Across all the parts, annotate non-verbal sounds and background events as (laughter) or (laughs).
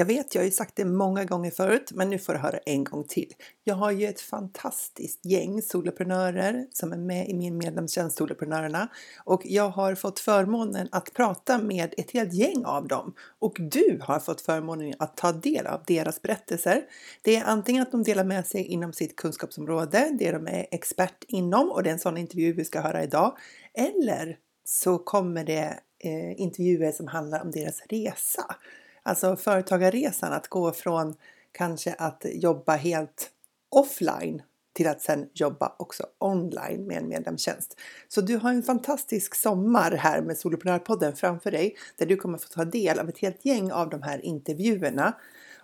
Jag vet, jag har ju sagt det många gånger förut, men nu får du höra en gång till. Jag har ju ett fantastiskt gäng soloprenörer som är med i min medlemstjänst Soloprenörerna och jag har fått förmånen att prata med ett helt gäng av dem och du har fått förmånen att ta del av deras berättelser. Det är antingen att de delar med sig inom sitt kunskapsområde, det de är expert inom och det är en sån intervju vi ska höra idag, eller så kommer det eh, intervjuer som handlar om deras resa. Alltså företagarresan att gå från kanske att jobba helt offline till att sen jobba också online med en medlemstjänst. Så du har en fantastisk sommar här med Soloprenörpodden framför dig där du kommer få ta del av ett helt gäng av de här intervjuerna.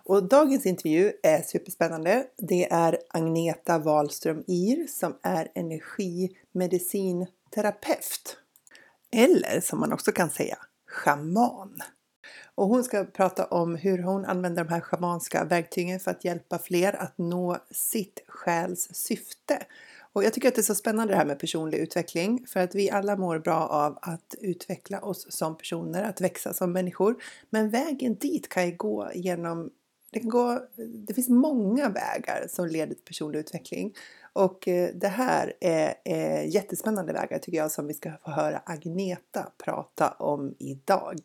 Och dagens intervju är superspännande. Det är Agneta Wahlström Ir som är energimedicinterapeut. Eller som man också kan säga, schaman. Och hon ska prata om hur hon använder de här schamanska verktygen för att hjälpa fler att nå sitt själs syfte. Och jag tycker att det är så spännande det här med personlig utveckling för att vi alla mår bra av att utveckla oss som personer, att växa som människor. Men vägen dit kan ju gå genom det, kan gå, det finns många vägar som leder till personlig utveckling och eh, det här är, är jättespännande vägar tycker jag som vi ska få höra Agneta prata om idag.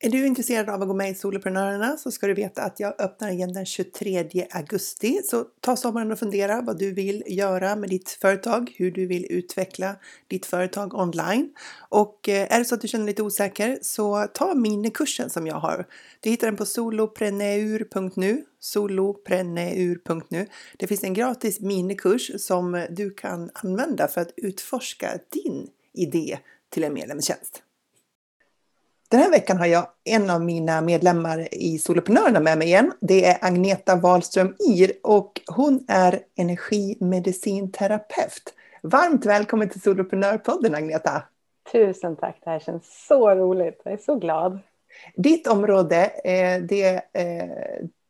Är du intresserad av att gå med i Soloprenörerna så ska du veta att jag öppnar igen den 23 augusti. Så ta sommaren och fundera vad du vill göra med ditt företag, hur du vill utveckla ditt företag online. Och eh, är det så att du känner dig lite osäker så ta minikursen som jag har. Du hittar den på solopreneur.nu solopreneur.nu. Det finns en gratis minikurs som du kan använda för att utforska din idé till en medlemstjänst. Den här veckan har jag en av mina medlemmar i Soloprenörerna med mig igen. Det är Agneta Wahlström Ir och hon är energimedicinterapeut. Varmt välkommen till Soloprenörpodden Agneta! Tusen tack, det här känns så roligt. Jag är så glad. Ditt område, eh, det, eh,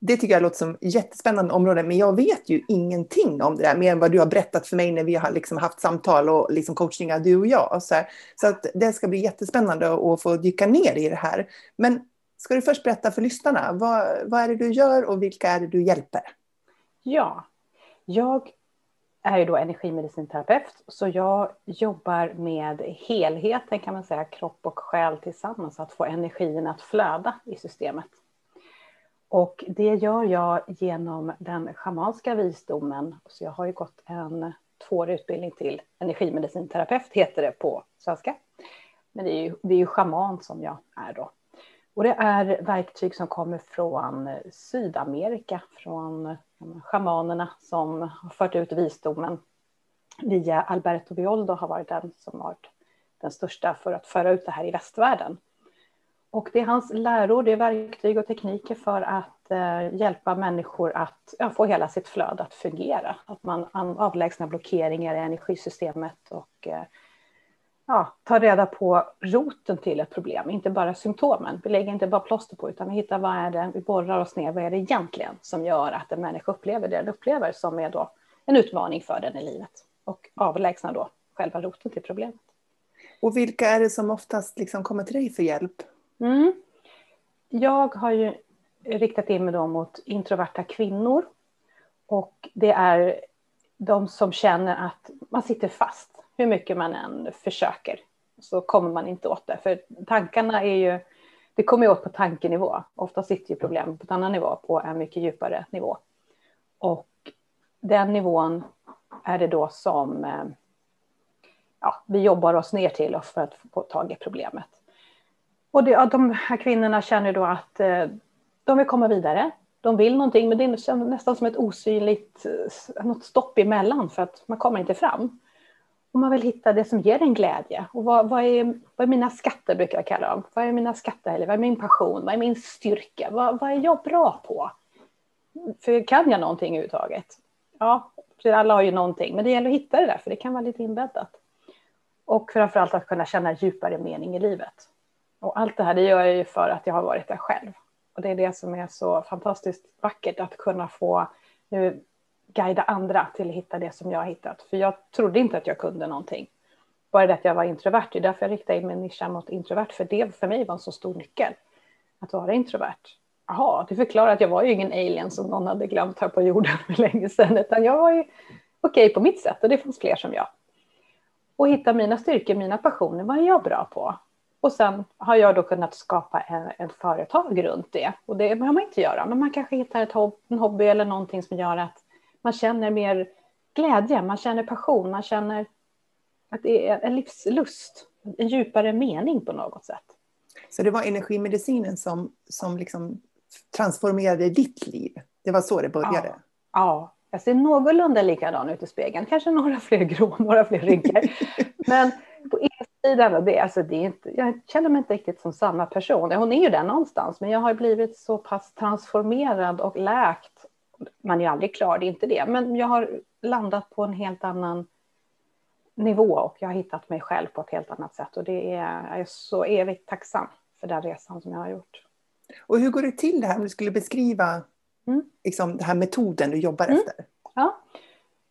det tycker jag låter som jättespännande område, men jag vet ju ingenting om det där, mer än vad du har berättat för mig när vi har liksom haft samtal och liksom coachningar, du och jag. Så, här. så att det ska bli jättespännande att få dyka ner i det här. Men ska du först berätta för lyssnarna, vad, vad är det du gör och vilka är det du hjälper? Ja, jag är ju då energimedicinterapeut, så jag jobbar med helheten kan man säga, kropp och själ tillsammans, att få energin att flöda i systemet. Och det gör jag genom den schamanska visdomen. Så jag har ju gått en tvåårig utbildning till energimedicinterapeut, heter det på svenska. Men det är ju, det är ju schaman som jag är då. Och det är verktyg som kommer från Sydamerika, från schamanerna som har fört ut visdomen via Alberto Violdo har varit den som varit den största för att föra ut det här i västvärlden. Och det är hans läror, det är verktyg och tekniker för att eh, hjälpa människor att ja, få hela sitt flöde att fungera. Att man avlägsnar blockeringar i energisystemet och eh, ja, tar reda på roten till ett problem, inte bara symptomen. Vi lägger inte bara plåster på, utan vi hittar vad är det, vi borrar oss ner, vad är det egentligen som gör att en människa upplever det den upplever som är då en utmaning för den i livet och avlägsnar då själva roten till problemet. Och vilka är det som oftast liksom kommer till dig för hjälp? Mm. Jag har ju riktat in mig då mot introverta kvinnor. Och det är de som känner att man sitter fast. Hur mycket man än försöker så kommer man inte åt det. För tankarna är ju, det kommer ju åt på tankenivå. Ofta sitter ju problemet på en annan nivå, på en mycket djupare nivå. Och den nivån är det då som eh, ja, vi jobbar oss ner till för att få tag i problemet. Och det, ja, de här kvinnorna känner då att eh, de vill komma vidare. De vill någonting, men det är nästan som ett osynligt eh, något stopp emellan för att man kommer inte fram. Och man vill hitta det som ger en glädje. Och vad, vad, är, vad är mina skatter, brukar jag kalla dem. Vad är mina skatter, eller vad är min passion, vad är min styrka, vad, vad är jag bra på? För kan jag någonting överhuvudtaget? Ja, för alla har ju någonting, men det gäller att hitta det där, för det kan vara lite inbäddat. Och framförallt att kunna känna djupare mening i livet. Och allt det här det gör jag ju för att jag har varit där själv. Och det är det som är så fantastiskt vackert att kunna få nu guida andra till att hitta det som jag har hittat. För jag trodde inte att jag kunde någonting. Bara det att jag var introvert, det är därför jag riktade in min nischa mot introvert, för det för mig var en så stor nyckel. Att vara introvert. Jaha, det förklarar att jag var ju ingen alien som någon hade glömt här på jorden för länge sedan, utan jag var ju okej okay på mitt sätt och det fanns fler som jag. Och hitta mina styrkor, mina passioner, vad är jag bra på? Och sen har jag då kunnat skapa ett företag runt det. Och det behöver man inte göra, men man kanske hittar ett hob en hobby eller någonting som gör att man känner mer glädje, man känner passion, man känner att det är en livslust, en djupare mening på något sätt. Så det var energimedicinen som, som liksom transformerade ditt liv? Det var så det började? Ja, ja. jag ser någorlunda likadan ut i spegeln. Kanske några fler grå, (laughs) några fler rynkor. (laughs) Men på insidan, det, alltså det är inte, jag känner mig inte riktigt som samma person. Hon är ju där någonstans, men jag har blivit så pass transformerad och läkt. Man är ju aldrig klar, det är inte det. Men jag har landat på en helt annan nivå och jag har hittat mig själv på ett helt annat sätt. Och det är, jag är så evigt tacksam för den resan som jag har gjort. Och hur går det till det här om du skulle beskriva mm. liksom, den här metoden du jobbar mm. efter? Ja.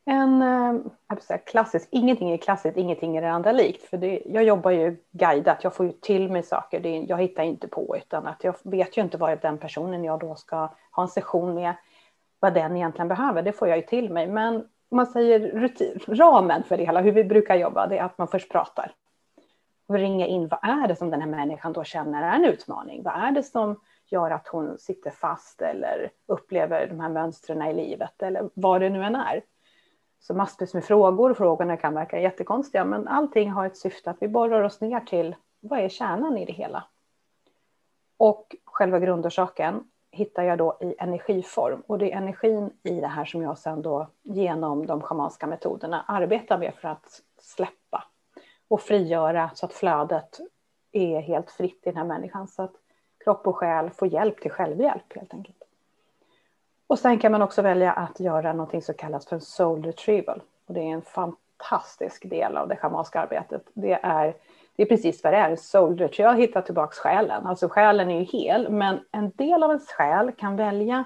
En eh, jag säga, klassisk, ingenting är klassiskt, ingenting är det andra likt. För det, jag jobbar ju guidat, jag får ju till mig saker, det, jag hittar inte på utan att jag vet ju inte vad den personen jag då ska ha en session med, vad den egentligen behöver, det får jag ju till mig. Men om man säger rutin, ramen för det hela, hur vi brukar jobba, det är att man först pratar. Och ringa in, vad är det som den här människan då känner är en utmaning? Vad är det som gör att hon sitter fast eller upplever de här mönstren i livet eller vad det nu än är. Så massvis med frågor, frågorna kan verka jättekonstiga men allting har ett syfte att vi borrar oss ner till vad är kärnan i det hela? Och själva grundorsaken hittar jag då i energiform och det är energin i det här som jag sedan då genom de schamanska metoderna arbetar med för att släppa och frigöra så att flödet är helt fritt i den här människan. Så att kropp och själ får hjälp till självhjälp helt enkelt. Och sen kan man också välja att göra någonting som kallas för en soul retrieval. Och det är en fantastisk del av det schamanska arbetet. Det är, det är precis vad det är, soul retrieval. Jag tillbaka själen. Alltså själen är ju hel, men en del av ens själ kan välja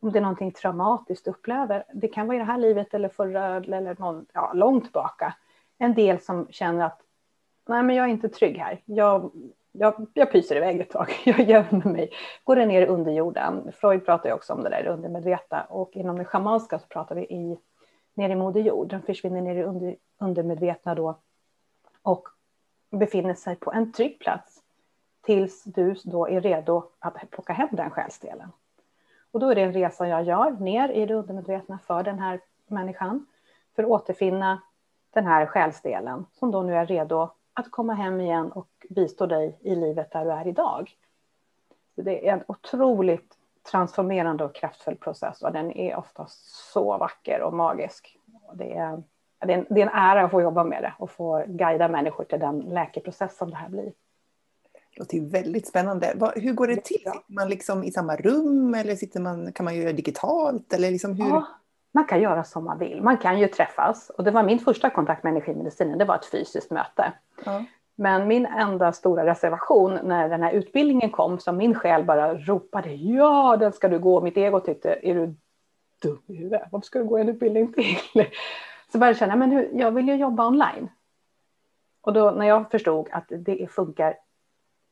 om det är någonting traumatiskt du upplever. Det kan vara i det här livet eller förra eller någon, ja, långt tillbaka. En del som känner att nej, men jag är inte trygg här. Jag jag, jag pyser iväg ett tag, (laughs) jag gömmer mig, går ner i underjorden. Freud pratar ju också om det där undermedvetna och inom det schamanska så pratar vi i, ner i moder jord. Den försvinner ner i under, undermedvetna då och befinner sig på en trygg plats tills du då är redo att plocka hem den själsdelen. Och då är det en resa jag gör ner i det undermedvetna för den här människan för att återfinna den här själsdelen som då nu är redo att komma hem igen och bistå dig i livet där du är idag. Det är en otroligt transformerande och kraftfull process och den är ofta så vacker och magisk. Det är, det är, en, det är en ära att få jobba med det och få guida människor till den läkeprocess som det här blir. Det låter väldigt spännande. Hur går det till? Sitter man liksom i samma rum eller sitter man, kan man göra digitalt? Eller liksom hur? Ja, man kan göra som man vill. Man kan ju träffas. Och det var min första kontakt med energimedicinen, det var ett fysiskt möte. Ja. Men min enda stora reservation när den här utbildningen kom, som min själ bara ropade ja, den ska du gå. Mitt ego tyckte, är du dum i huvudet? Varför ska du gå en utbildning till? Så började jag känna, men hur, jag vill ju jobba online. Och då när jag förstod att det funkar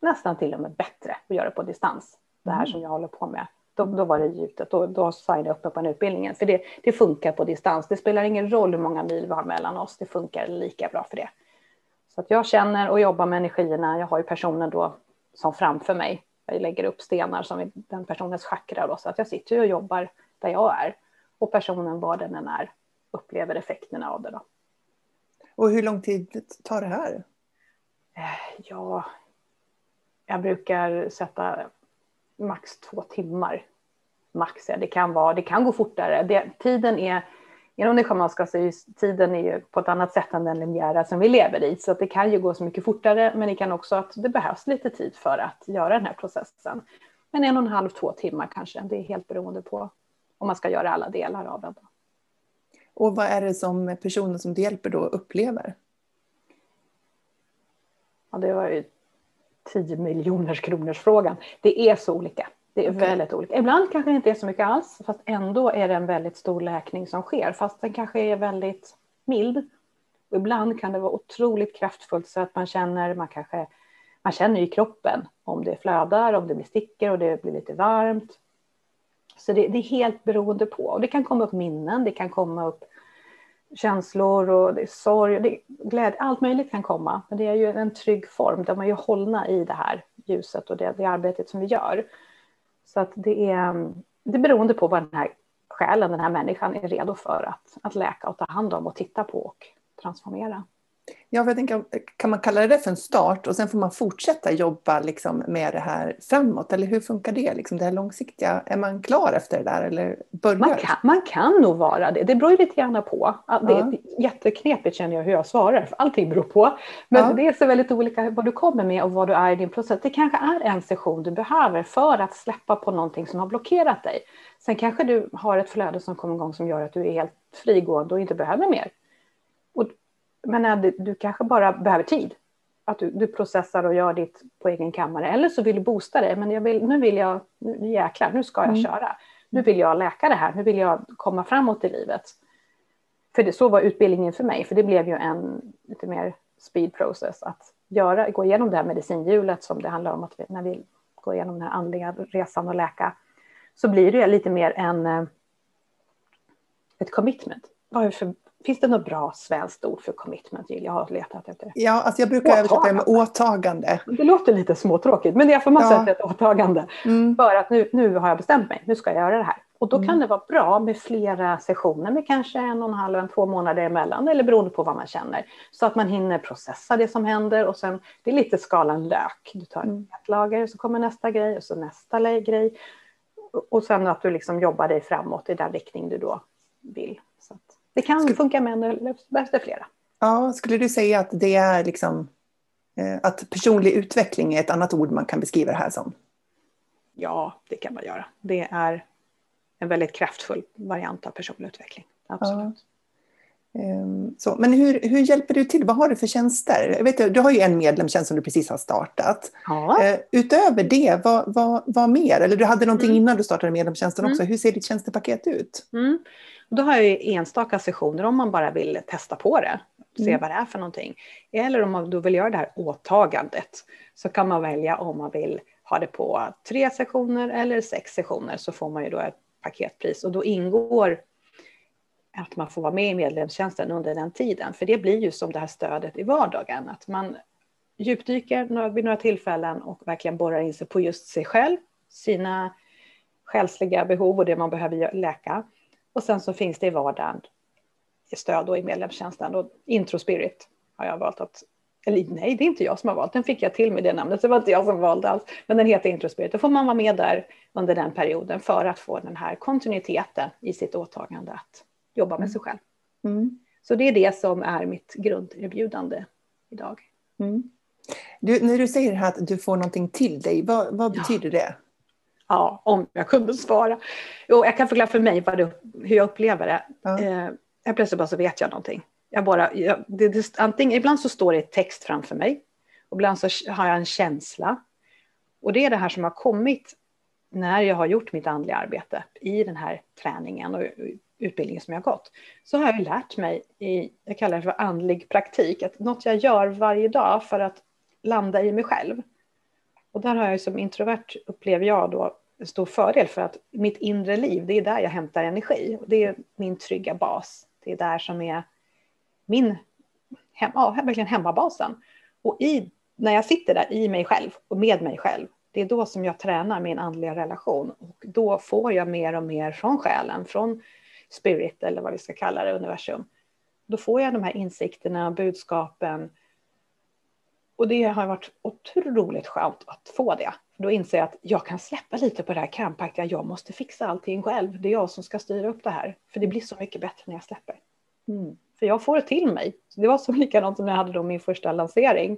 nästan till och med bättre att göra på distans, det här mm. som jag håller på med, då, då var det gjutet. Då, då signade jag upp mig på den utbildningen. För det, det funkar på distans. Det spelar ingen roll hur många mil vi har mellan oss. Det funkar lika bra för det. Så att jag känner och jobbar med energierna. Jag har ju personen då som framför mig. Jag lägger upp stenar som är den personens chakra. Då, så att jag sitter och jobbar där jag är. Och personen, var den än är, upplever effekterna av det. Då. Och hur lång tid tar det här? Eh, ja, jag brukar sätta max två timmar. Max, det kan, vara, det kan gå fortare. Det, tiden är, inom det schamanska så är tiden är ju på ett annat sätt än den linjära som vi lever i. Så det kan ju gå så mycket fortare, men det kan också att det behövs lite tid för att göra den här processen. Men en och en halv, två timmar kanske. Det är helt beroende på om man ska göra alla delar av den. Och vad är det som personen som det hjälper då upplever? Ja, det var ju 10 miljoners kronors frågan. Det är så olika. Det är okay. väldigt olika. Ibland kanske det inte är så mycket alls, fast ändå är det en väldigt stor läkning som sker, fast den kanske är väldigt mild. Och ibland kan det vara otroligt kraftfullt så att man känner, man kanske, man känner i kroppen om det flödar, om det blir stickor och det blir lite varmt. Så det, det, är helt beroende på. Och det kan komma upp minnen, det kan komma upp känslor och det är sorg, det är glädje, allt möjligt kan komma. Men det är ju en trygg form där man är hållna i det här ljuset och det, det arbetet som vi gör. Så att det är, mm, det är beroende på vad den här själen, den här människan är redo för att, att läka och ta hand om och titta på och transformera. Ja, jag tänker, kan man kalla det för en start och sen får man fortsätta jobba liksom med det här framåt? Eller hur funkar det? Liksom det här långsiktiga, är man klar efter det där eller börjar? Man kan, man kan nog vara det. Det beror ju lite grann på. Det är ja. jätteknepigt känner jag hur jag svarar, för allting beror på. Men ja. det är så väldigt olika vad du kommer med och vad du är i din process. Det kanske är en session du behöver för att släppa på någonting som har blockerat dig. Sen kanske du har ett flöde som kommer igång som gör att du är helt frigående och inte behöver mer. Men du kanske bara behöver tid. Att du, du, processar och gör ditt på egen kammare. Eller så vill du boosta det. Men jag vill, nu vill jag, nu jäklar, nu ska jag mm. köra. Nu vill jag läka det här. Nu vill jag komma framåt i livet. För det, så var utbildningen för mig. För det blev ju en lite mer speed process. Att göra, gå igenom det här medicinhjulet som det handlar om. att vi, När vi går igenom den här andliga resan och läka. Så blir det lite mer en eh, ett commitment. Vad för Finns det något bra svenskt ord för commitment, Jill? Jag har letat efter. Ja, alltså jag brukar översätta det med åtagande. Det låter lite småtråkigt, men det är på något ja. sätt ett åtagande. Mm. För att nu, nu har jag bestämt mig, nu ska jag göra det här. Och då mm. kan det vara bra med flera sessioner med kanske en och en halv, en, två månader emellan, eller beroende på vad man känner. Så att man hinner processa det som händer och sen, det är lite skalan lök. Du tar mm. ett lager, så kommer nästa grej och så nästa grej. Och sen att du liksom jobbar dig framåt i den riktning du då vill. Det kan skulle, funka med en eller behövs det flera. Ja, skulle du säga att det är liksom eh, att personlig utveckling är ett annat ord man kan beskriva det här som? Ja, det kan man göra. Det är en väldigt kraftfull variant av personlig utveckling. Absolut. Ja. Ehm, så, men hur, hur hjälper du till? Vad har du för tjänster? Jag vet, du har ju en medlemstjänst som du precis har startat. Ja. Eh, utöver det, vad, vad, vad mer? Eller du hade någonting mm. innan du startade medlemstjänsten också. Mm. Hur ser ditt tjänstepaket ut? Mm. Då har jag enstaka sessioner om man bara vill testa på det, se mm. vad det är för någonting. Eller om man då vill göra det här åtagandet så kan man välja om man vill ha det på tre sessioner eller sex sessioner så får man ju då ett paketpris och då ingår att man får vara med i medlemstjänsten under den tiden. För det blir ju som det här stödet i vardagen, att man djupdyker vid några tillfällen och verkligen borrar in sig på just sig själv, sina själsliga behov och det man behöver läka. Och sen så finns det i vardagen stöd då i medlemstjänsten. Och Intro Spirit har jag valt att, eller nej, det är inte jag som har valt, den fick jag till med det namnet, så det var inte jag som valde alls. Men den heter Intro Spirit. Då får man vara med där under den perioden för att få den här kontinuiteten i sitt åtagande att jobba med sig själv. Mm. Så det är det som är mitt grunderbjudande idag. Mm. Du, när du säger att du får någonting till dig, vad, vad ja. betyder det? Ja, om jag kunde svara. Jo, jag kan förklara för mig det, hur jag upplever det. Ja. Eh, plötsligt bara så vet jag någonting. Jag bara, jag, det, det, antingen, ibland så står det text framför mig. Och ibland så har jag en känsla. Och det är det här som har kommit när jag har gjort mitt andliga arbete i den här träningen och utbildningen som jag har gått. Så har jag lärt mig i, jag kallar det för andlig praktik, att något jag gör varje dag för att landa i mig själv. Och där har jag som introvert, upplever jag då, en stor fördel för att mitt inre liv, det är där jag hämtar energi. Det är min trygga bas. Det är där som är min, hem, ja, verkligen hemmabasen. Och i, när jag sitter där i mig själv och med mig själv, det är då som jag tränar min andliga relation. Och då får jag mer och mer från själen, från spirit eller vad vi ska kalla det, universum. Då får jag de här insikterna, budskapen, och det har varit otroligt skönt att få det. Då inser jag att jag kan släppa lite på det här krampaktiga, jag måste fixa allting själv. Det är jag som ska styra upp det här. För det blir så mycket bättre när jag släpper. Mm. För jag får det till mig. Det var så (laughs) likadant som när jag hade då min första lansering.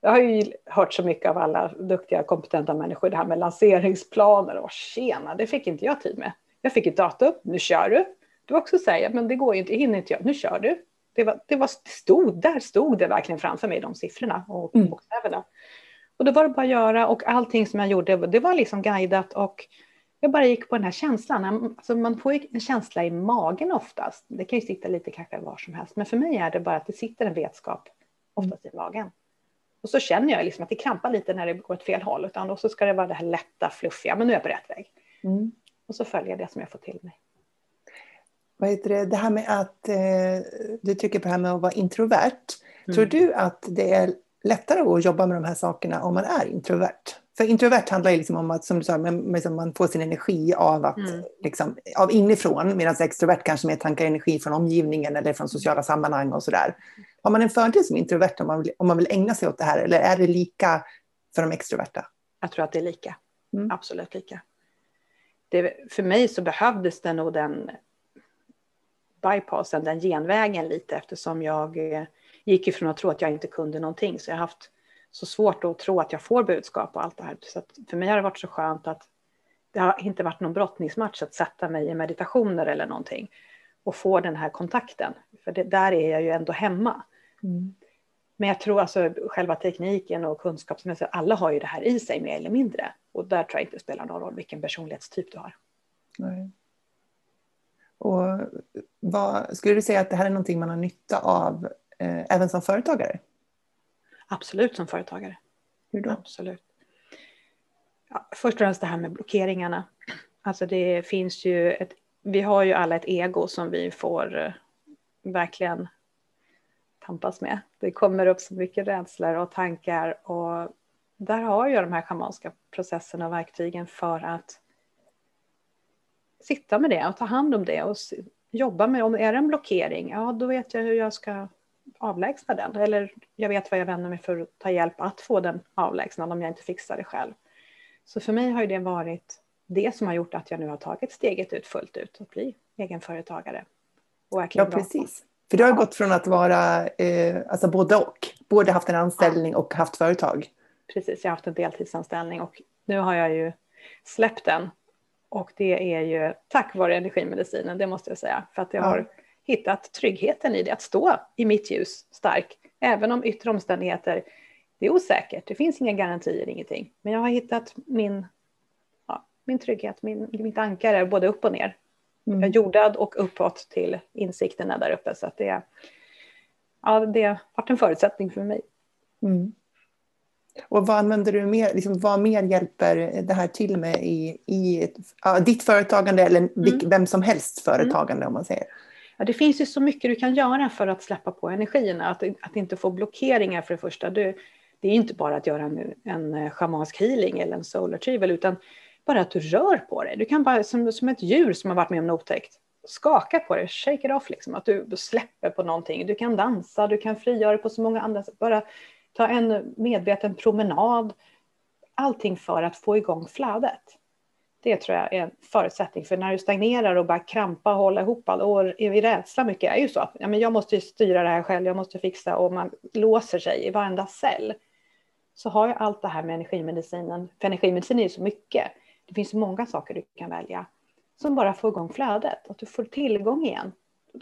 Jag har ju hört så mycket av alla duktiga, kompetenta människor, det här med lanseringsplaner och tjena, det fick inte jag tid med. Jag fick ett datum, nu kör du. Du också säger, men det går ju inte, hinner inte jag, nu kör du. Det, var, det, var, det stod, där stod det verkligen framför mig, de siffrorna och Mm. bokstäverna. Och då var det bara att göra och allting som jag gjorde, det var liksom guidat och jag bara gick på den här känslan. Alltså man får en känsla i magen oftast. Det kan ju sitta lite kanske var som helst, men för mig är det bara att det sitter en vetskap oftast i magen. Och så känner jag liksom att det krampar lite när det går åt fel håll, utan då så ska det vara det här lätta, fluffiga, men nu är jag på rätt väg. Mm. Och så följer jag det som jag får till mig. Vad heter det? det här med att eh, du trycker på det här med att vara introvert. Mm. Tror du att det är lättare att jobba med de här sakerna om man är introvert? För introvert handlar ju liksom om att, som du sa, man får sin energi av, att, Mm. liksom, av inifrån, medan extrovert kanske mer tankar energi från omgivningen eller från sociala sammanhang och sådär. Har man en fördel som introvert om man, vill, om man vill ägna sig åt det här, eller är det lika för de extroverta? Jag tror att det är lika. Mm. Absolut lika. Det, för mig så behövdes det nog den bypassen, den genvägen lite eftersom jag eh, gick ifrån att tro att jag inte kunde någonting. Så jag har haft så svårt att tro att jag får budskap och allt det här. Så för mig har det varit så skönt att det har inte varit någon brottningsmatch att sätta mig i meditationer eller någonting och få den här kontakten. För det, där är jag ju ändå hemma. Mm. Men jag tror alltså själva tekniken och kunskapsmässigt, alla har ju det här i sig mer eller mindre. Och där tror jag inte det spelar någon roll vilken personlighetstyp du har. Nej. Och vad, skulle du säga att det här är någonting man har nytta av eh, även som företagare? Absolut som företagare. Hur då? Absolut. Ja, först och främst det här med blockeringarna. Alltså det finns ju ett, vi har ju alla ett ego som vi får eh, verkligen tampas med. Det kommer upp så mycket rädslor och tankar och där har jag de här schamanska processerna och verktygen för att sitta med det och ta hand om det och jobba med om är det en blockering, ja då vet jag hur jag ska avlägsna den. Eller jag vet vad jag vänder mig för att ta hjälp att få den avlägsnad om jag inte fixar det själv. Så för mig har ju det varit det som har gjort att jag nu har tagit steget ut fullt ut och bli egenföretagare. Och Ja, precis. För du har gått från att vara eh, alltså både och. Både haft en anställning och haft företag. Precis, jag har haft en deltidsanställning och nu har jag ju släppt den. Och det är ju tack vare energimedicinen, det måste jag säga. För att jag Ja. har hittat tryggheten i det, att stå i mitt ljus stark. Även om yttre omständigheter, det är osäkert, det finns inga garantier, ingenting. Men jag har hittat min, ja, min trygghet, min, mitt ankare, både upp och ner. Mm. Jag är jordad och uppåt till insikterna där uppe. Så att det, ja, det har varit en förutsättning för mig. Mm. Och vad använder du mer, liksom, vad mer hjälper det här till med i, i ett, ja, ditt företagande eller Mm. vem som helst företagande om man säger? Ja, det finns ju så mycket du kan göra för att släppa på energierna. Att, att inte få blockeringar för det första. Du, det är inte bara att göra en, en eh, schamansk healing eller en solar retrieval utan bara att du rör på dig. Du kan bara som, som ett djur som har varit med om något otäckt. Skaka på det, shake it off liksom. Att du, du släpper på någonting. Du kan dansa, du kan frigöra dig på så många andra sätt. Bara ta en medveten promenad. Allting för att få igång flödet. Det tror jag är en förutsättning. För när du stagnerar och bara krampa och hålla ihop all, och är i rädsla mycket är ju så att ja, men jag måste ju styra det här själv, jag måste fixa och man låser sig i varenda cell. Så har jag allt det här med energimedicinen, för energimedicin är ju så mycket. Det finns många saker du kan välja som bara får igång flödet, att du får tillgång igen.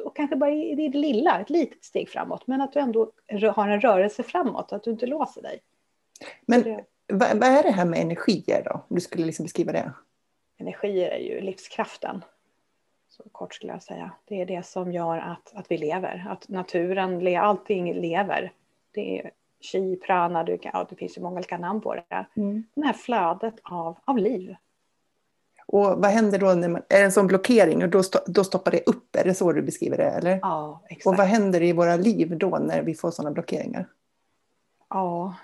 Och kanske bara i det lilla, ett litet steg framåt, men att du ändå har en rörelse framåt, att du inte låser dig. Men det- vad, är det här med energier då? Om du skulle liksom beskriva det. Energier är ju livskraften. Så kort skulle jag säga. Det är det som gör att, att vi lever. Att naturen, allting lever. Det är chi, prana, du kan, ja, det finns ju många olika namn på det. Det här flödet av, av liv. Och vad händer då när man, är det en sån blockering och då, då stoppar det upp? Är det så du beskriver det? Eller? Ja, exakt. Och vad händer i våra liv då när vi får sådana blockeringar? ja.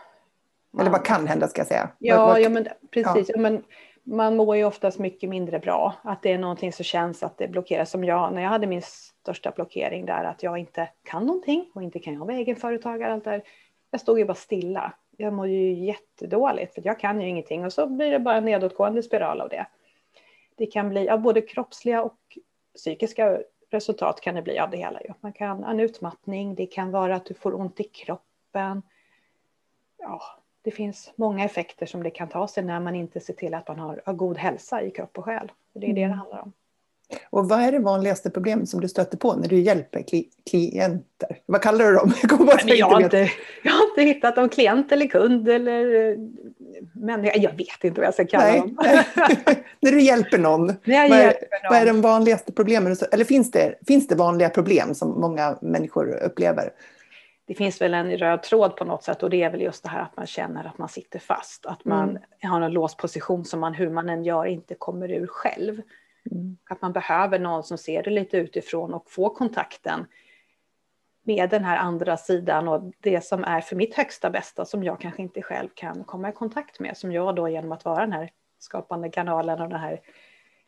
Eller vad kan hända ska jag säga? Ja, vad, ja men precis. Ja. men man mår ju oftast mycket mindre bra. Att det är någonting som känns att det blockeras. Som jag, när jag hade min största blockering där, att jag inte kan någonting och inte kan jag vara egenföretagare. Allt där. Jag stod ju bara stilla. Jag mår ju jättedåligt för jag kan ju ingenting och så blir det bara en nedåtgående spiral av det. Det kan bli ja, både kroppsliga och psykiska resultat kan det bli av det hela. Man kan ha en utmattning, det kan vara att du får ont i kroppen. Ja, det finns många effekter som det kan ta sig när man inte ser till att man har, har god hälsa i kropp och själ. Det är det det Mm. handlar om. Och vad är det vanligaste problemet som du stöter på när du hjälper kli klienter? Vad kallar du dem? (laughs) Jag, Nej, jag, har inte, jag har inte hittat någon klient eller kund eller eh, människa. Jag vet inte vad jag ska kalla Nej. dem. (laughs) när du hjälper någon, (laughs) vad, är, någon. vad är de vanligaste problemen? Eller finns det, finns det vanliga problem som många människor upplever? det finns väl en röd tråd på något sätt och det är väl just det här att man känner att man sitter fast. Att man mm. har en låst position som man hur man än gör inte kommer ur själv. Mm. Att man behöver någon som ser det lite utifrån och får kontakten med den här andra sidan och det som är för mitt högsta bästa som jag kanske inte själv kan komma i kontakt med. Som jag då genom att vara den här skapande kanalen och det här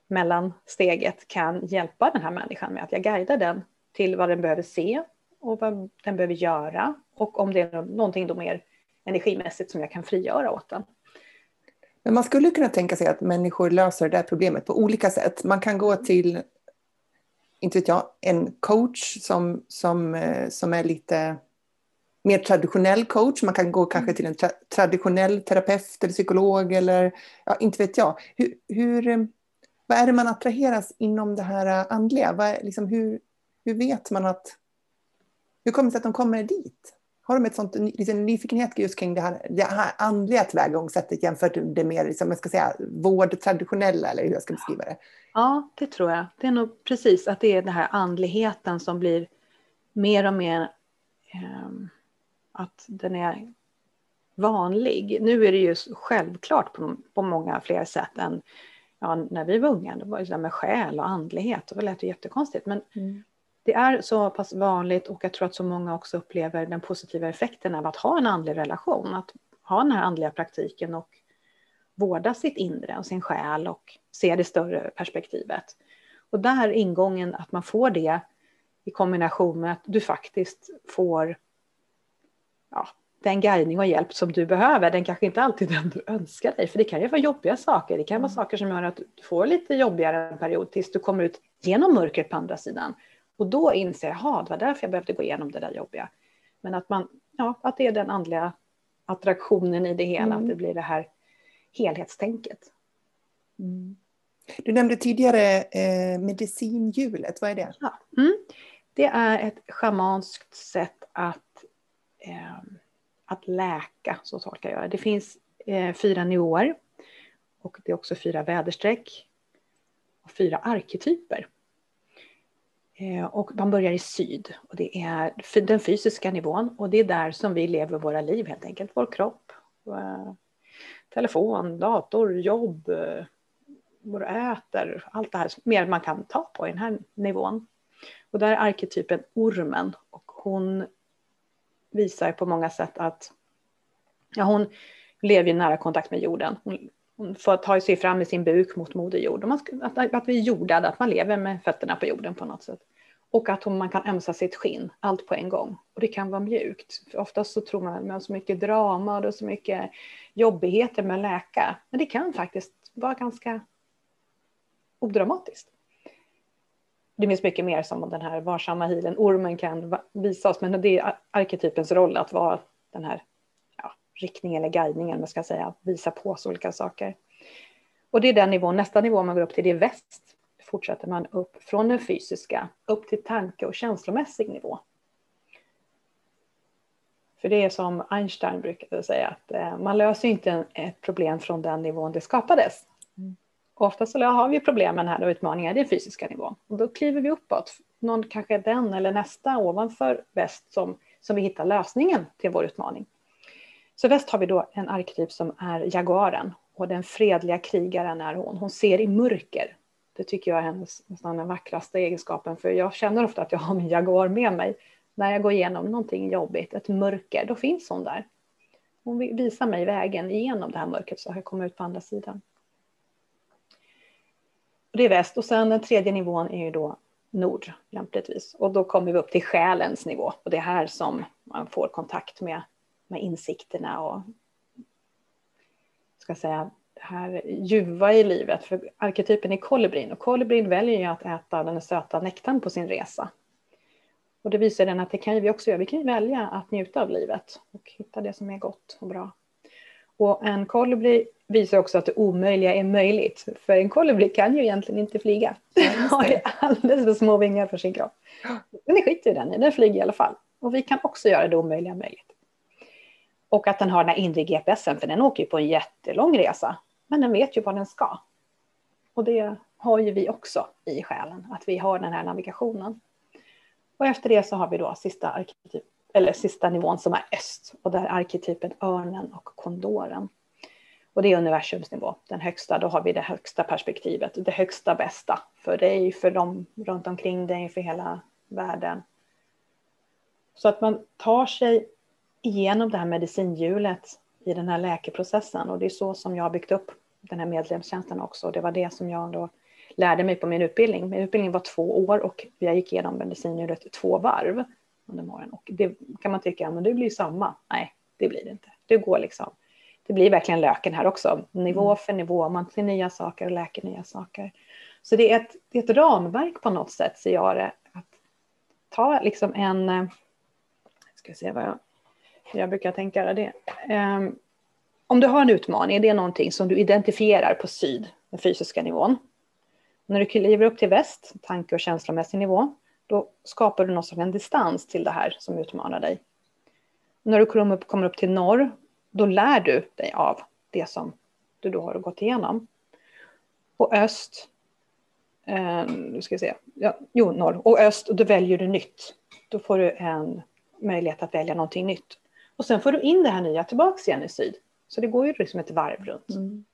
mellansteget kan hjälpa den här människan med att jag guidar den till vad den behöver se och vad den behöver göra och om det är någonting då mer energimässigt som jag kan frigöra åt den. Men man skulle kunna tänka sig att människor löser det här problemet på olika sätt. Man kan gå till, inte vet jag, en coach som, som, eh, som är lite mer traditionell coach. Man kan gå kanske till en tra traditionell terapeut eller psykolog eller ja, inte vet jag. Hur, hur, vad är det man attraheras inom det här andliga? Vad, liksom, hur, hur vet man att hur kommer det sig att de kommer dit? Har de ett sånt liksom, nyfikenhet just kring det här, det här andliga tillvägagångssättet jämfört med det mer liksom, jag ska säga, vårdtraditionella eller hur jag ska beskriva det? Ja, det tror jag. Det är nog precis att det är den här andligheten som blir mer och mer eh, att den är vanlig. Nu är det ju självklart på, på många fler sätt än ja, när vi var unga. Det var det med själ och andlighet och det lät ju jättekonstigt. Men mm det är så pass vanligt och jag tror att så många också upplever den positiva effekten av att ha en andlig relation, att ha den här andliga praktiken och vårda sitt inre och sin själ och se det större perspektivet. Och där ingången att man får det i kombination med att du faktiskt får ja, den guidning och hjälp som du behöver. Den kanske inte alltid den du önskar dig, för det kan ju vara jobbiga saker. Det kan vara mm. saker som gör att du får lite jobbigare en period tills du kommer ut genom mörkret på andra sidan. Och då inser jag, jaha, det var därför jag behövde gå igenom det där jobbiga. Men att, man, ja, att det är den andliga attraktionen i det hela, mm. att det blir det här helhetstänket. Mm. Du nämnde tidigare eh, medicinhjulet, vad är det? Ja. Mm. Det är ett schamanskt sätt att, eh, att läka, så tolkar jag det. Det finns eh, fyra nivåer och det är också fyra väderstreck och fyra arketyper. Eh, och man börjar i syd och det är den fysiska nivån och det är där som vi lever våra liv helt enkelt. Vår kropp, telefon, dator, jobb, eh, vår äter, allt det här mer man kan ta på i den här nivån. Och där är arketypen ormen och hon visar på många sätt att ja, hon lever i nära kontakt med jorden. Hon, hon att ta sig fram med sin buk mot Moder Jord. Att, att vi är jordade, att man lever med fötterna på jorden på något sätt. Och att man kan ömsa sitt skinn, allt på en gång. Och det kan vara mjukt. För oftast så tror man att man har så mycket drama och så mycket jobbigheter med att läka. Men det kan faktiskt vara ganska odramatiskt. Det finns mycket mer som den här varsamma hilen, ormen kan visa oss, men det är arketypens roll att vara den här riktning eller guidning, eller man ska säga, visa på oss olika saker. Och det är den nivån, nästa nivå man går upp till, det är väst fortsätter man upp från den fysiska upp till tanke och känslomässig nivå. För det är som Einstein brukade säga, att eh, man löser inte ett problem från den nivån det skapades. Mm. Ofta så har vi problemen här och utmaningar i den fysiska nivån. Och då kliver vi uppåt. Någon kanske är den eller nästa ovanför väst som, som vi hittar lösningen till vår utmaning. Så väst har vi då en arketyp som är jaguaren och den fredliga krigaren är hon. Hon ser i mörker det tycker jag är hennes nästan den vackraste egenskapen, för jag känner ofta att jag har min Jaguar med mig. När jag går igenom någonting jobbigt, ett mörker, då finns hon där. Hon visar mig vägen igenom det här mörkret så att jag kommer ut på andra sidan. Det är väst och sen den tredje nivån är ju då nord lämpligtvis. Och då kommer vi upp till själens nivå och det är här som man får kontakt med, med insikterna och ska säga, här ljuva i livet. För arketypen är kolibrin och kolibrin väljer ju att äta den söta nektarn på sin resa. Och det visar den att det kan vi också göra. Vi kan ju välja att njuta av livet och hitta det som är gott och bra. Och en kolibri visar också att det omöjliga är möjligt. För en kolibri kan ju egentligen inte flyga. (laughs) Den har ju alldeles för små vingar för sin kropp. Den skiter ju den i, den flyger i alla fall. Och vi kan också göra det omöjliga möjligt. Och att den har den här inre GPSen, för den åker ju på en jättelång resa. Men den vet ju vad den ska. Och det har ju vi också i själen, att vi har den här navigationen. Och efter det så har vi då sista, arketyp, eller sista nivån som är öst. Och där är arketypen örnen och kondoren. Och det är universums nivå, den högsta. Då har vi det högsta perspektivet, det högsta bästa. För dig, för dem runt omkring dig, för hela världen. Så att man tar sig igenom det här medicinhjulet i den här läkeprocessen. Och det är så som jag har byggt upp den här medlemstjänsten också. Det var det som jag då lärde mig på min utbildning. Min utbildning var två år och jag gick igenom medicinhjulet två varv under morgonen. Och det kan man tycka, men det blir samma. Nej, det blir det inte. Det går liksom. Det blir verkligen löken här också. Nivå mm. för nivå, man ser nya saker och läker nya saker. Så det är ett, det är ett ramverk på något sätt, ser jag det. Att ta liksom en, jag ska se vad jag, jag brukar tänka det. Um, om du har en utmaning, är det någonting som du identifierar på syd, den fysiska nivån. När du kliver upp till väst, tanke och känslomässig nivå, då skapar du någon sorts en distans till det här som utmanar dig. När du kommer upp, kommer upp till norr, då lär du dig av det som du då har gått igenom. Och öst, eh, nu ska vi se, ja, jo norr, och öst, då väljer du nytt. Då får du en möjlighet att välja någonting nytt. Och sen får du in det här nya tillbaks igen i syd. Så det går ju liksom ett varv runt. Mm.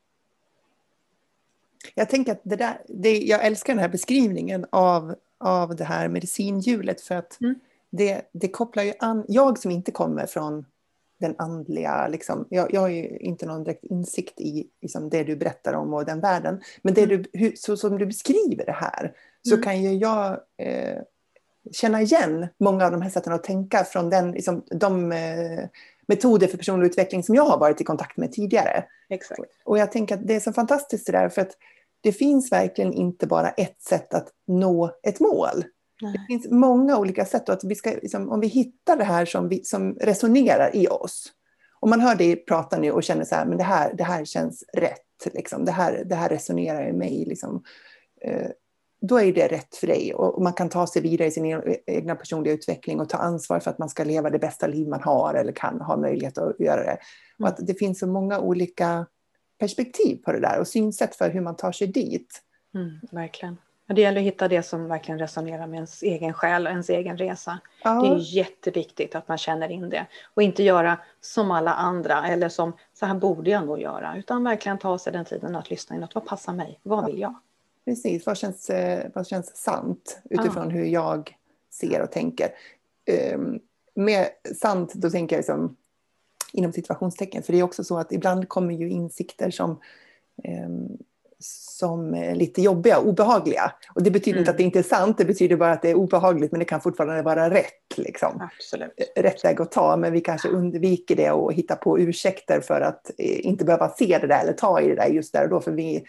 Jag tänker att det där, det, jag älskar den här beskrivningen av, av det här medicinhjulet för att mm. det, det kopplar ju an, jag som inte kommer från den andliga, liksom, jag, jag har ju inte någon direkt insikt i liksom, det du berättar om och den världen, men det mm. du, hur, så som du beskriver det här så mm. kan ju jag eh, känna igen många av de här sätten att tänka från den, liksom, de eh, metoder för personlig utveckling som jag har varit i kontakt med tidigare. Exakt. Och jag tänker att det är så fantastiskt det där, för att det finns verkligen inte bara ett sätt att nå ett mål. Nej. Det finns många olika sätt och att vi ska, liksom, om vi hittar det här som, vi, som resonerar i oss. Om man hör dig prata nu och känner så här, men det här, det här känns rätt, liksom. det, här, det här resonerar i mig. Liksom. Eh, då är det rätt för dig och man kan ta sig vidare i sin e-, egna personliga utveckling och ta ansvar för att man ska leva det bästa liv man har eller kan ha möjlighet att göra det. Och att det finns så många olika perspektiv på det där och synsätt för hur man tar sig dit. Mm, verkligen. Det gäller att hitta det som verkligen resonerar med ens egen själ och ens egen resa. Ja. Det är jätteviktigt att man känner in det och inte göra som alla andra eller som så här borde jag nog göra utan verkligen ta sig den tiden att lyssna inåt. Vad passar mig? Vad vill jag? Precis, vad känns, eh, vad känns sant utifrån ja. hur jag ser och tänker. Um, med sant, då tänker jag liksom, inom situationstecken, för det är också så att ibland kommer ju insikter som um, som är lite jobbiga, obehagliga. Och det betyder mm. inte att det inte är sant, det betyder bara att det är obehagligt, men det kan fortfarande vara rätt. Liksom. Absolut. Rätt väg att ta, men vi kanske undviker det och hittar på ursäkter för att eh, inte behöva se det där eller ta i det där just där och då, för vi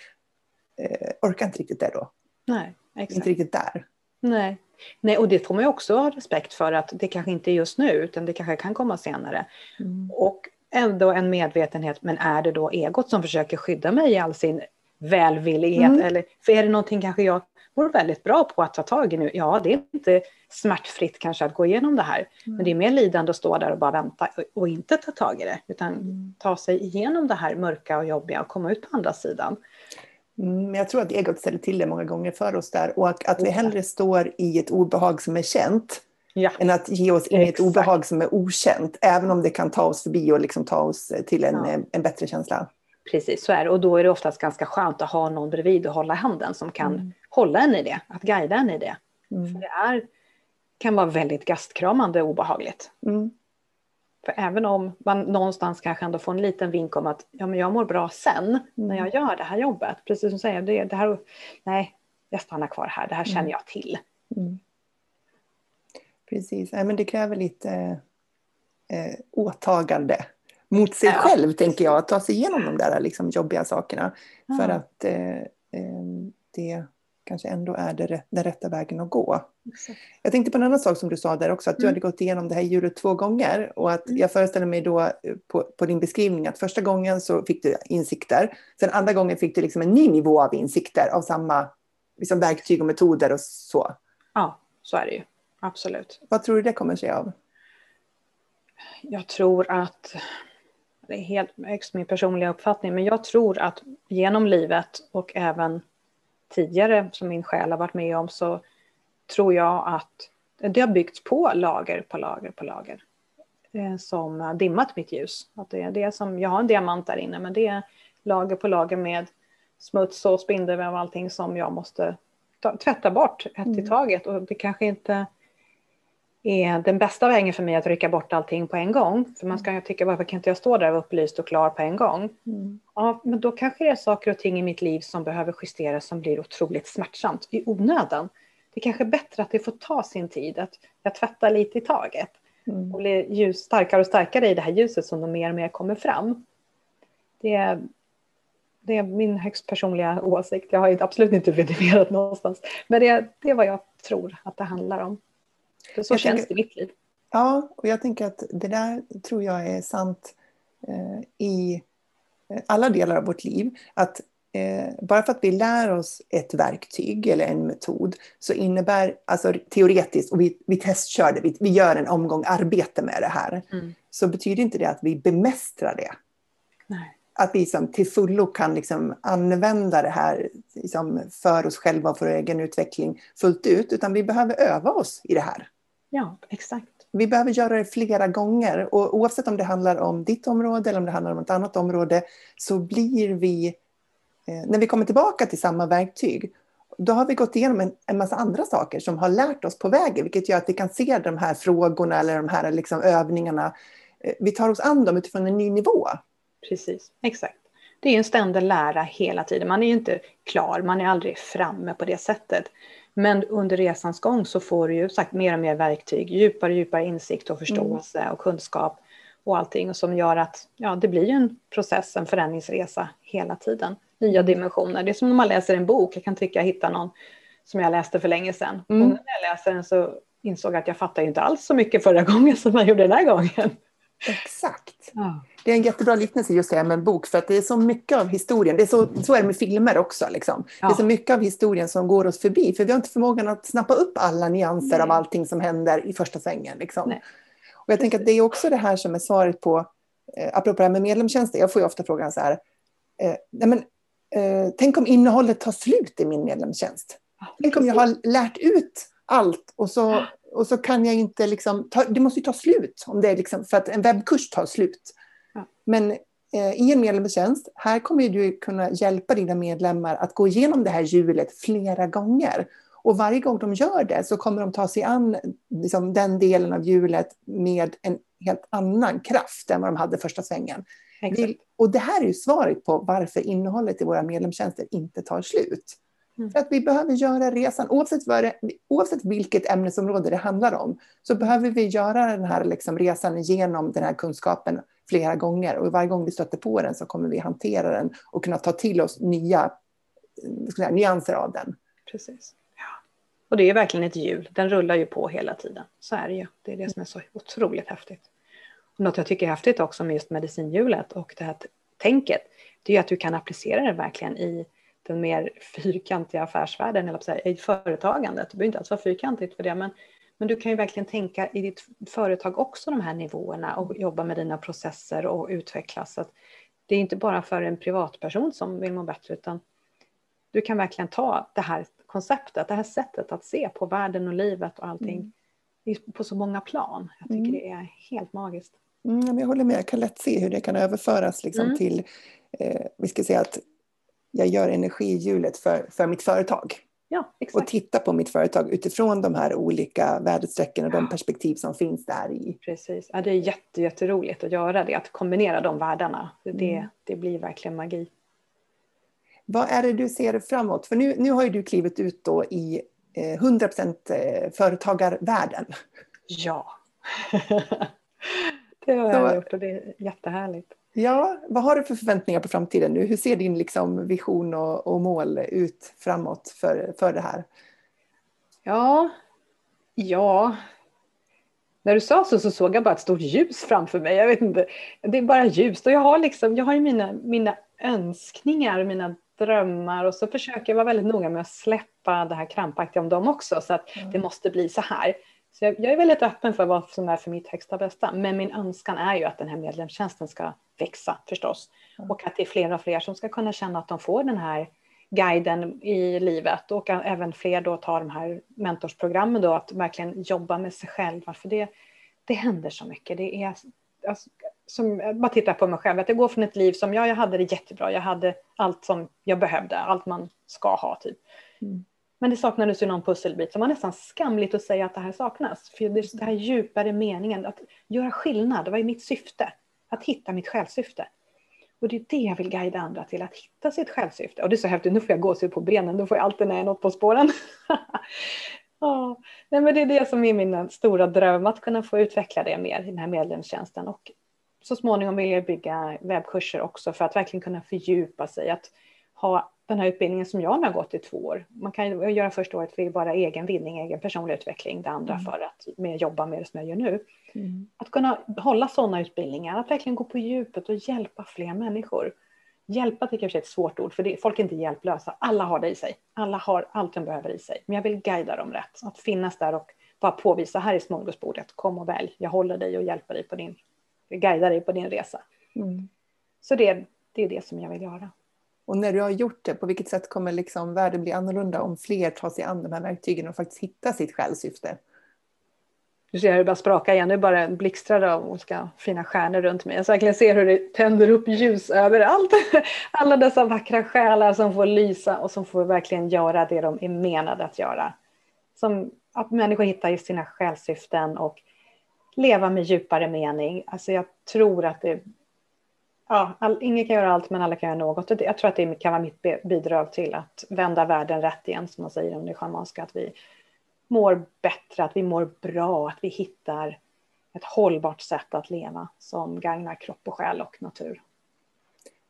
eh, orkar inte riktigt det då. Nej, exakt. Inte riktigt där. Nej. Nej, och det får man ju också ha respekt för att det kanske inte är just nu utan det kanske kan komma senare. Mm. Och ändå en medvetenhet, men är det då egot som försöker skydda mig i all sin välvillighet? Mm. Eller, för är det någonting kanske jag vore väldigt bra på att ta tag i nu? Ja, det är inte smärtfritt kanske att gå igenom det här, mm. men det är mer lidande att stå där och bara vänta och, inte ta tag i det, utan mm. ta sig igenom det här mörka och jobbiga och komma ut på andra sidan. Mm, jag tror att egot ställer till det många gånger för oss där och att vi hellre står i ett obehag som är känt ja. än att ge oss in i ett obehag som är okänt, även om det kan ta oss förbi och liksom ta oss till en, ja. en bättre känsla. Precis, så är det. Och då är det oftast ganska skönt att ha någon bredvid och hålla handen som kan mm. hålla en i det, att guida en i det. Mm. För det är, kan vara väldigt gastkramande och obehagligt. Mm. För även om man någonstans kanske ändå får en liten vink om att ja, men jag mår bra sen mm. när jag gör det här jobbet. Precis som du säger, det, det här, nej, jag stannar kvar här, det här känner mm. jag till. Mm. Precis, nej, men det kräver lite eh, åtagande mot sig ja. själv, tänker jag, att ta sig igenom de där liksom, jobbiga sakerna. Ja. För att eh, eh, det kanske ändå är det, den rätta vägen att gå. Jag tänkte på en annan sak som du sa där också, att du mm. hade gått igenom det här hjulet två gånger och att mm. jag föreställer mig då eh, på, på, din beskrivning att första gången så fick du insikter, sen andra gången fick du liksom en ny nivå av insikter av samma liksom verktyg och metoder och så. Ja, så är det ju. Absolut. Vad tror du det kommer sig av? Jag tror att, det är helt högst min personliga uppfattning, men jag tror att genom livet och även tidigare som min själ har varit med om så tror jag att det har byggts på lager på lager på lager eh, som har dimmat mitt ljus. Att det är det som, jag har en diamant där inne men det är lager på lager med smuts och spindelväv och allting som jag måste ta, tvätta bort ett mm. i taget och det kanske inte är den bästa vägen för mig att rycka bort allting på en gång. För man ska ju tycka varför kan inte jag stå där upplyst och klar på en gång? Mm. Ja, men då kanske det är saker och ting i mitt liv som behöver justeras som blir otroligt smärtsamt i onödan det är kanske är bättre att det får ta sin tid, att jag tvättar lite i taget mm. och blir ljus, starkare och starkare i det här ljuset som de mer och mer kommer fram. Det är, det är min högst personliga åsikt. Jag har absolut inte vidimerat någonstans. Men det, det är vad jag tror att det handlar om. För så jag känns tänker, det i mitt liv. Ja, och jag tänker att det där tror jag är sant eh, i alla delar av vårt liv. Att eh, bara för att vi lär oss ett verktyg eller en metod så innebär, alltså teoretiskt, och vi, vi testkör det, vi, vi gör en omgång arbete med det här, mm. så betyder inte det att vi bemästrar det. Nej. Att vi liksom till fullo kan liksom använda det här liksom för oss själva och för vår egen utveckling fullt ut, utan vi behöver öva oss i det här. Ja, exakt. Vi behöver göra det flera gånger och oavsett om det handlar om ditt område eller om det handlar om ett annat område så blir vi Eh, när vi kommer tillbaka till samma verktyg, då har vi gått igenom en, en massa andra saker som har lärt oss på vägen, vilket gör att vi kan se de här frågorna eller de här liksom övningarna. Eh, vi tar oss an dem utifrån en ny nivå. Precis, exakt. Det är en ständig lära hela tiden. Man är ju inte klar, man är aldrig framme på det sättet. Men under resans gång så får du ju sagt mer och mer verktyg, djupare och djupare insikt och förståelse mm. och kunskap och allting som gör att ja, det blir en process, en förändringsresa hela tiden nya dimensioner. Det är som när man läser en bok. Jag kan tycka jag hittar någon som jag läste för länge sedan. Mm. Och när jag läser den så insåg jag att jag fattar inte alls så mycket förra (laughs) gången som jag gjorde den här gången. Exakt. Ja. Det är en jättebra liknelse just det med en bok, för att det är så mycket av historien, det är så, så är det med filmer också, liksom. Ja. det är så mycket av historien som går oss förbi, för vi har inte förmågan att snappa upp alla nyanser Nej. av allting som händer i första svängen. Liksom. Och jag tänker att det är också det här som är svaret på, eh, apropå det här med medlemstjänster, jag får ju ofta frågan så här, eh, nej men eh, tänk om innehållet tar slut i min medlemstjänst. Tänk om jag har lärt ut allt och så, och så kan jag inte liksom, ta, det måste ju ta slut om det är liksom, för att en webbkurs tar slut. Men eh, i en medlemstjänst, här kommer du kunna hjälpa dina medlemmar att gå igenom det här hjulet flera gånger. Och varje gång de gör det så kommer de ta sig an liksom, den delen av hjulet med en helt annan kraft än vad de hade första svängen. Vi, och det här är ju svaret på varför innehållet i våra medlemstjänster inte tar slut. Mm. För att vi behöver göra resan, oavsett, det, oavsett vilket ämnesområde det handlar om, så behöver vi göra den här liksom resan genom den här kunskapen flera gånger. Och varje gång vi stöter på den så kommer vi hantera den och kunna ta till oss nya säga, nyanser av den. Precis. Ja. Och det är verkligen ett hjul, den rullar ju på hela tiden. Så är det ju. Det är det som är så otroligt häftigt. Något jag tycker är häftigt också med just medicinhjulet och det här tänket, det är att du kan applicera det verkligen i den mer fyrkantiga affärsvärlden, eller säga, i företagandet. Det behöver inte alls vara fyrkantigt för det, men, men du kan ju verkligen tänka i ditt företag också de här nivåerna och jobba med dina processer och utvecklas. Så det är inte bara för en privatperson som vill må bättre, utan du kan verkligen ta det här konceptet, det här sättet att se på världen och livet och allting mm. på så många plan. Jag tycker mm. det är helt magiskt. Mm, jag håller med, jag kan lätt se hur det kan överföras liksom mm. till, eh, vi ska säga att jag gör energihjulet för, för mitt företag. Ja, och titta på mitt företag utifrån de här olika värdestrecken och ja. de perspektiv som finns där i. Precis, ja, det är jätte, jätteroligt att göra det, att kombinera de världarna. Det, mm. det blir verkligen magi. Vad är det du ser framåt? För nu, nu har ju du klivit ut då i eh, 100% eh, företagarvärlden. Ja. (laughs) (laughs) Det har jag gjort och det är jättehärligt. Ja, vad har du för förväntningar på framtiden nu? Hur ser din liksom vision och, och mål ut framåt för, för det här? Ja, Ja, när du sa så, så såg jag bara ett stort ljus framför mig. Jag vet inte, det är bara ljust och jag har liksom, jag har ju mina, mina önskningar, mina drömmar och så försöker jag vara väldigt noga med att släppa det här krampaktiga om dem också så att mm. det måste bli så här. Så jag, jag, är väldigt öppen för vad som är för mitt högsta bästa. Men min önskan är ju att den här medlemstjänsten ska växa förstås. Mm. Och att det är fler och fler som ska kunna känna att de får den här guiden i livet och även fler då tar de här mentorsprogrammen då att verkligen jobba med sig själva för det, det händer så mycket. Det är, alltså, som, jag bara tittar på mig själv, att jag går från ett liv som, ja jag hade det jättebra, jag hade allt som jag behövde, allt man ska ha typ. Mm. Men det saknades ju någon pusselbit som var nästan skamligt att säga att det här saknas. För det, det här djupare meningen, att göra skillnad, det var ju mitt syfte. Att hitta mitt självsyfte. Och det är det jag vill guida andra till, att hitta sitt självsyfte. Och det är så häftigt, nu får jag gåshud på benen, då får jag alltid när jag är något på spåren. (laughs) oh. Nej, men det är det som är min stora dröm, att kunna få utveckla det mer i den här medlemstjänsten. Och så småningom vill jag bygga webbkurser också för att verkligen kunna fördjupa sig. Att ha den här utbildningen som jag har gått i två år. Man kan göra första året för bara egen vinning, egen personlig utveckling, det andra mm. för att med, jobba med det som jag gör nu. Mm. Att kunna hålla sådana utbildningar, att verkligen gå på djupet och hjälpa fler människor. Hjälpa tycker jag är ett svårt ord, för det, folk är inte hjälplösa. Alla har det i sig. Alla har allt de behöver i sig. Men jag vill guida dem rätt. Att finnas där och bara påvisa, här är smörgåsbordet, kom och välj. Jag håller dig och hjälper dig på din, guidar dig på din resa. Mm. Så det, det är det som jag vill göra. Och när du har gjort det, på vilket sätt kommer liksom världen bli annorlunda om fler tar sig an de här verktygen och faktiskt hittar sitt själssyfte? Du ser hur det bara sprakar igen, nu bara blixtrar av olika fina stjärnor runt mig. Jag verkligen ser hur det tänder upp ljus överallt. (laughs) Alla dessa vackra själar som får lysa och som får verkligen göra det de är menade att göra. Som att människor hittar sina själssyften och leva med djupare mening. Alltså jag tror att det ja, all, ingen kan göra allt men alla kan göra något. Jag tror att det kan vara mitt bidrag till att vända världen rätt igen som man säger om det schamanska. Att vi mår bättre, att vi mår bra, att vi hittar ett hållbart sätt att leva som gagnar kropp och själ och natur.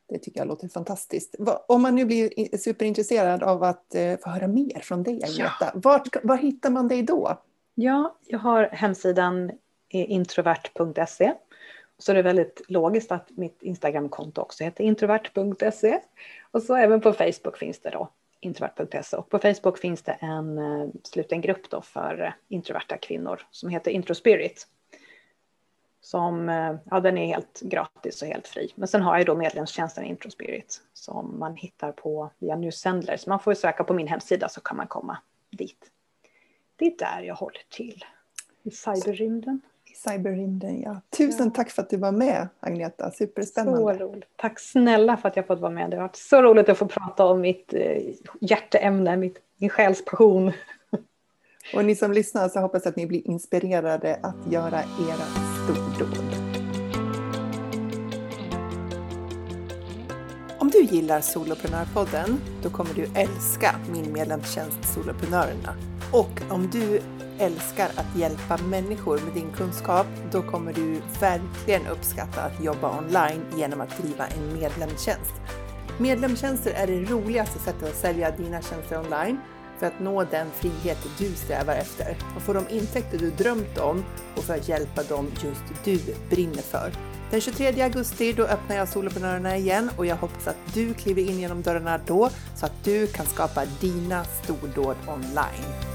Det tycker jag låter fantastiskt. Om man nu blir superintresserad av att eh, få höra mer från dig, Agneta, ja. var, var hittar man dig då? Ja, jag har hemsidan introvert.se så det är väldigt logiskt att mitt Instagramkonto också heter introvert.se. Och så även på Facebook finns det då introvert.se och på Facebook finns det en uh, sluten grupp då för uh, introverta kvinnor som heter Introspirit. Som, uh, ja den är helt gratis och helt fri. Men sen har jag då medlemstjänsten Introspirit som man hittar på via Newsendler. Så man får söka på min hemsida så kan man komma dit. Det är där jag håller till. I cyberrymden cyberrymden. Ja. Tusen ja. tack för att du var med Agneta, superspännande. Så roligt. Tack snälla för att jag fått vara med. Det har varit så roligt att få prata om mitt eh, hjärteämne, mitt, min själspassion. (laughs) Och ni som lyssnar så hoppas att ni blir inspirerade att göra era stordåd. Om du gillar Soloprenörpodden, då kommer du älska min medlemstjänst Soloprenörerna. Och om du älskar att hjälpa människor med din kunskap, då kommer du verkligen uppskatta att jobba online genom att driva en medlemstjänst. Medlemstjänster är det roligaste sättet att sälja dina tjänster online för att nå den frihet du strävar efter och få de intäkter du drömt om och för att hjälpa dem just du brinner för. Den 23 augusti då öppnar jag Soloprenörerna igen och jag hoppas att du kliver in genom dörrarna då så att du kan skapa dina stordåd online.